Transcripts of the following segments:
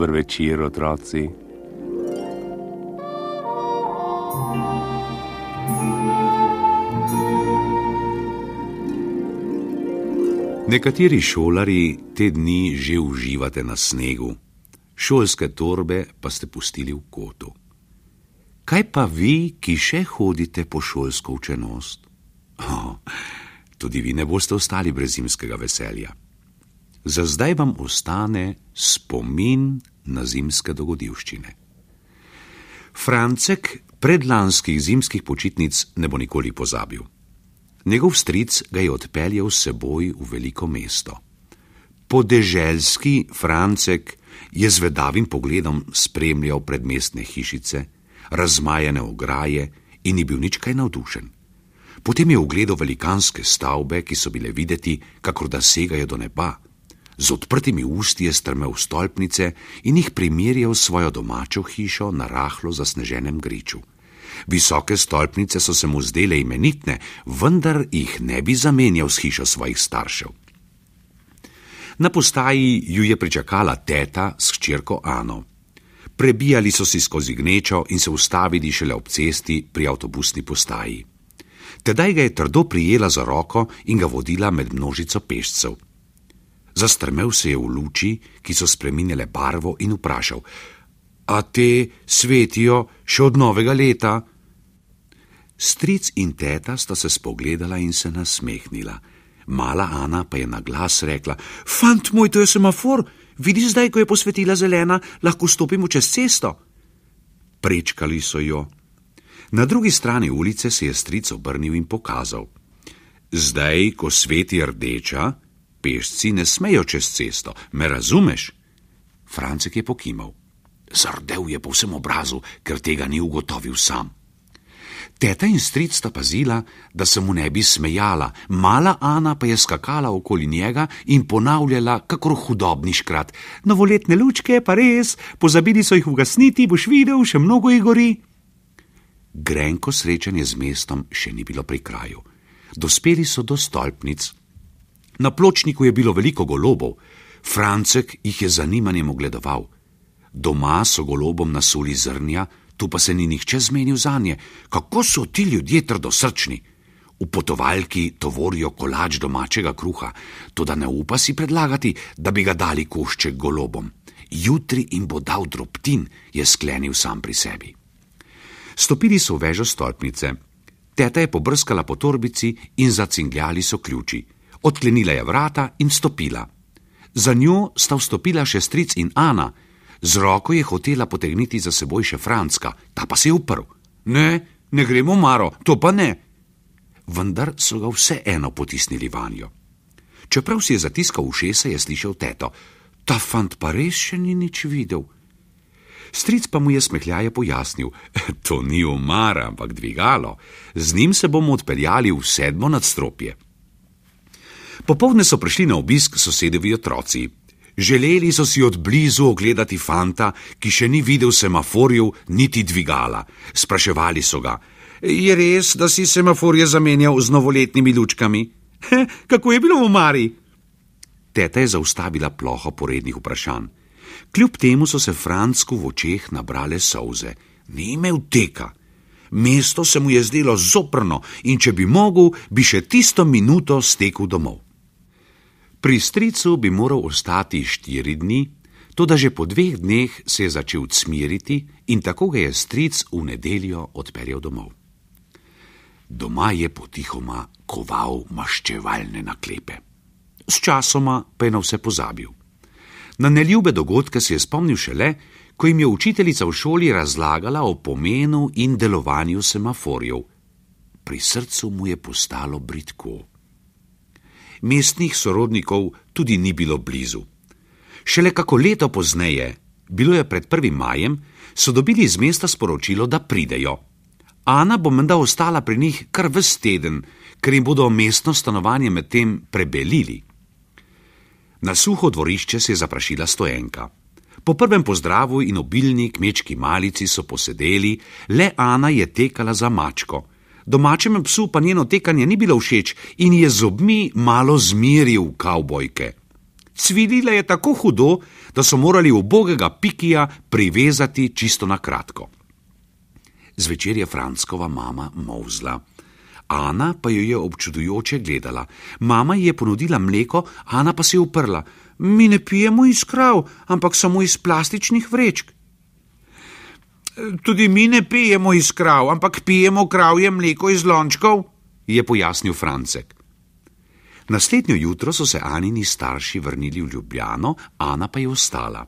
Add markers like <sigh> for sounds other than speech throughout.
Dober večer, otroci. Nekateri šolari te dni že uživate na snegu, šolske torbe pa ste pustili v kotu. Kaj pa vi, ki še hodite po šolsko učenost? Oh, <laughs> tudi vi ne boste ostali brez zimskega veselja. Za zdaj vam ostane spomin na zimske dogodivščine. Francek predlanskih zimskih počitnic ne bo nikoli pozabil. Njegov stric ga je odpeljal s seboj v veliko mesto. Podeželski Francek je z vedavim pogledom spremljal predmestne hišice, razmajene ograje in ni bil nič kaj navdušen. Potem je ugledal velikanske stavbe, ki so bile videti, kakor da segajo do neba. Z odprtimi usti je strmel stolpnice in jih primerjal s svojo domačo hišo na rahlo zasneženem griču. Visoke stolpnice so se mu zdele imenitne, vendar jih ne bi zamenjal s hišo svojih staršev. Na postaji ju je pričakala teta s hčerko Ano. Prebijali so si skozi gnečo in se ustavili šele ob cesti pri avtobusni postaji. Tedaj ga je trdo prijela za roko in ga vodila med množico pešcev. Zastrmel se je v luči, ki so spremenile barvo, in vprašal: A te svetijo še od novega leta? Stric in teta sta se spogledala in se nasmehnila. Mala Ana pa je na glas rekla: Fant moj, to je semafor, vidiš zdaj, ko je posvetila zelena, lahko stopimo čez cesto. Prečkali so jo. Na drugi strani ulice se je stric obrnil in pokazal: Zdaj, ko sveti rdeča, pešci ne smejo čez cesto, me razumeš? Francek je pokimal. Zardel je po vsem obrazu, ker tega ni ugotovil sam. Teta in stric sta pazila, da se mu ne bi smejala, mala Ana pa je skakala okoli njega in ponavljala, kako hudobni škrat: Novoletne lučke, pa res, pozabili so jih ugasniti, boš videl, še mnogo jih gori. Grenko srečanje z mestom še ni bilo pri kraju. Dospeli so do stolpnic, Na pločniku je bilo veliko golobov, Francek jih je zanimanjem ogledoval. Doma so golobom nasuli zrnja, tu pa se ni nihče zmenil za nje, kako so ti ljudje trdosrčni. V potovalki tovorijo kolač domačega kruha, to da ne upa si predlagati, da bi ga dali košček golobom. Jutri jim bo dal drobtin, je sklenil sam pri sebi. Stopili so v vežo stolpnice. Teta je pobrskala po torbici in zacingljali so ključi. Odklenila je vrata in stopila. Za njo sta vstopila še stric in Ana, z roko je hotela potegniti za seboj še Franska, ta pa se je uprl. Ne, ne gremo maro, to pa ne. Vendar so ga vseeno potisnili vanjo. Čeprav si je zatiskal ušesa, je slišal teto: Ta fant pa res še ni nič videl. Stric pa mu je smehljaje pojasnil: <laughs> To ni umar, ampak dvigalo. Z njim se bomo odpeljali v sedmo nadstropje. Popovdne so prišli na obisk sosedovi otroci. Želeli so si od blizu ogledati fanta, ki še ni videl semaforjev niti dvigala. Spraševali so ga: Je res, da si semaforje zamenjal z novoletnimi lučkami? He, kako je bilo v Mari? Teta je zaustavila ploho porednih vprašanj. Kljub temu so se Francku v očeh nabrale solze. Ni imel teka. Mesto se mu je zdelo zoprno in če bi mogel, bi še tisto minuto stekel domov. Pri stricu bi moral ostati štiri dni, tudi že po dveh dneh se je začel smiriti in tako ga je stric v nedeljo odpeljal domov. Doma je potihoma koval maščevalne naklepe. Sčasoma pa je na vse pozabil. Na neljube dogodke se je spomnil šele, ko jim je učiteljica v šoli razlagala o pomenu in delovanju semaforjev. Pri srcu mu je postalo britko mestnih sorodnikov tudi ni bilo blizu. Šele kako leto pozneje, bilo je pred 1. majem, so dobili iz mesta sporočilo, da pridejo. Ana bo menda ostala pri njih kar ves teden, ker jim bodo mestno stanovanje medtem prebelili. Na suho dvorišče se je zaprašila stojenka. Po prvem pozdravu in obilni kmečki malici so posedeli, le Ana je tekala za mačko. Domačemu psu pa njeno tekanje ni bilo všeč in je z obmi malo zmiril kavbojke. Cvilila je tako hudo, da so morali ubogega pikija privezati čisto na kratko. Zvečer je Franckova mama mozla. Ana pa jo je občudujoče gledala. Mama ji je ponudila mleko, Ana pa se je uprla. Mi ne pijemo iz krav, ampak samo iz plastičnih vrečk. Tudi mi ne pijemo iz krav, ampak pijemo kravje mleko iz lončkov, je pojasnil Francek. Naslednjo jutro so se Anini starši vrnili v Ljubljano, Ana pa je ostala.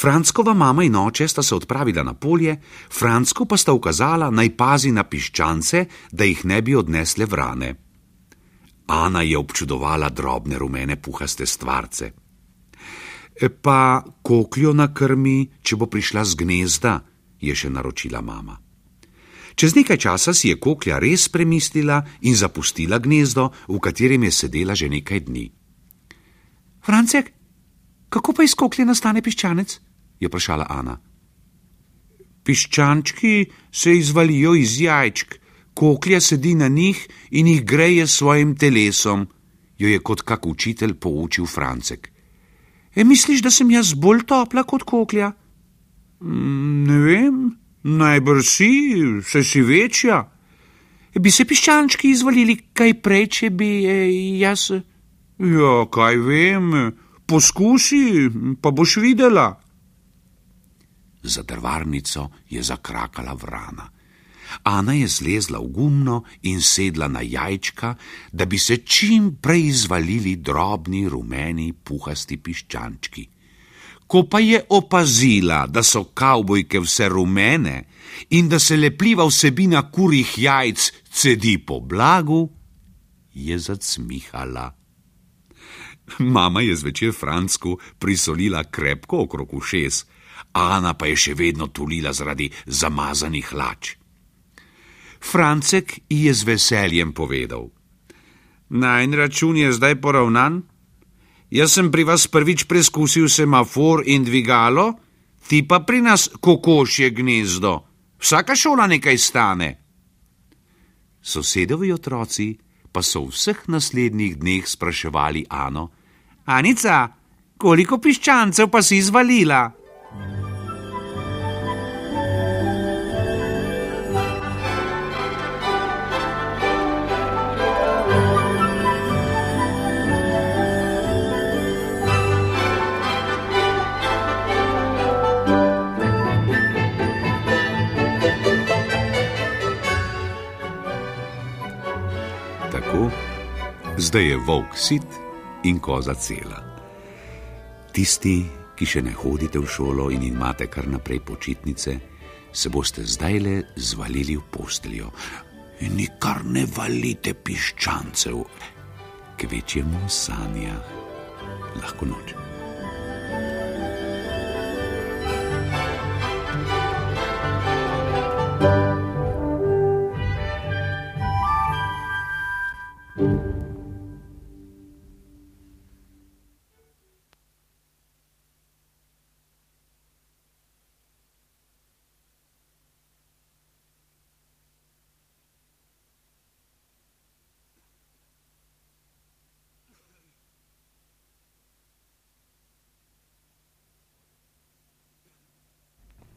Franckova mama in oče sta se odpravila na polje, Francko pa sta ukazala naj pazi na piščance, da jih ne bi odnesle vrane. Ana je občudovala drobne rumene puhaste stvarce. E pa kokljo na krmi, če bo prišla z gnezda, je še naročila mama. Čez nekaj časa si je koklja res premislila in zapustila gnezdo, v katerem je sedela že nekaj dni. Francek, kako pa iz koklje nastane piščanec? je vprašala Ana. Piščančki se izvalijo iz jajčk, koklja sedi na njih in jih greje s svojim telesom, jo je kot kak učitelj poučil Francek. E, misliš, da sem jaz bolj topla kot koklja? Mm, ne vem, najbrž si, se si večja. Bi se piščančki izvalili kaj prej, če bi e, jaz. Ja, kaj vem, poskusi, pa boš videla. Za drvarnico je zakrakala vrana. Ana je zlezla v gumno in sedla na jajčka, da bi se čim prej izvalili drobni, rumeni, puhasti piščančki. Ko pa je opazila, da so kavbojke vse rumene in da se lepljiva vsebina kurih jajc cedi po blagu, je zacmihala. Mama je zvečer Francku prisolila krepko okrog ušes, Ana pa je še vedno tulila zaradi zamazanih hlač. Francek ji je z veseljem povedal: Najn račun je zdaj poravnan. Jaz sem pri vas prvič preizkusil semafor in dvigalo, ti pa pri nas kokošje gnezdo. Vsaka šola nekaj stane. Sosedovi otroci pa so v vseh naslednjih dneh spraševali Ano: Anica, koliko piščancev pa si izvalila? Zdaj je volk sit in koza cela. Tisti, ki še ne hodite v šolo in imate kar naprej počitnice, se boste zdaj le zvalili v posteljo in nikar ne valite piščancev, k večjemu sanja lahko noč.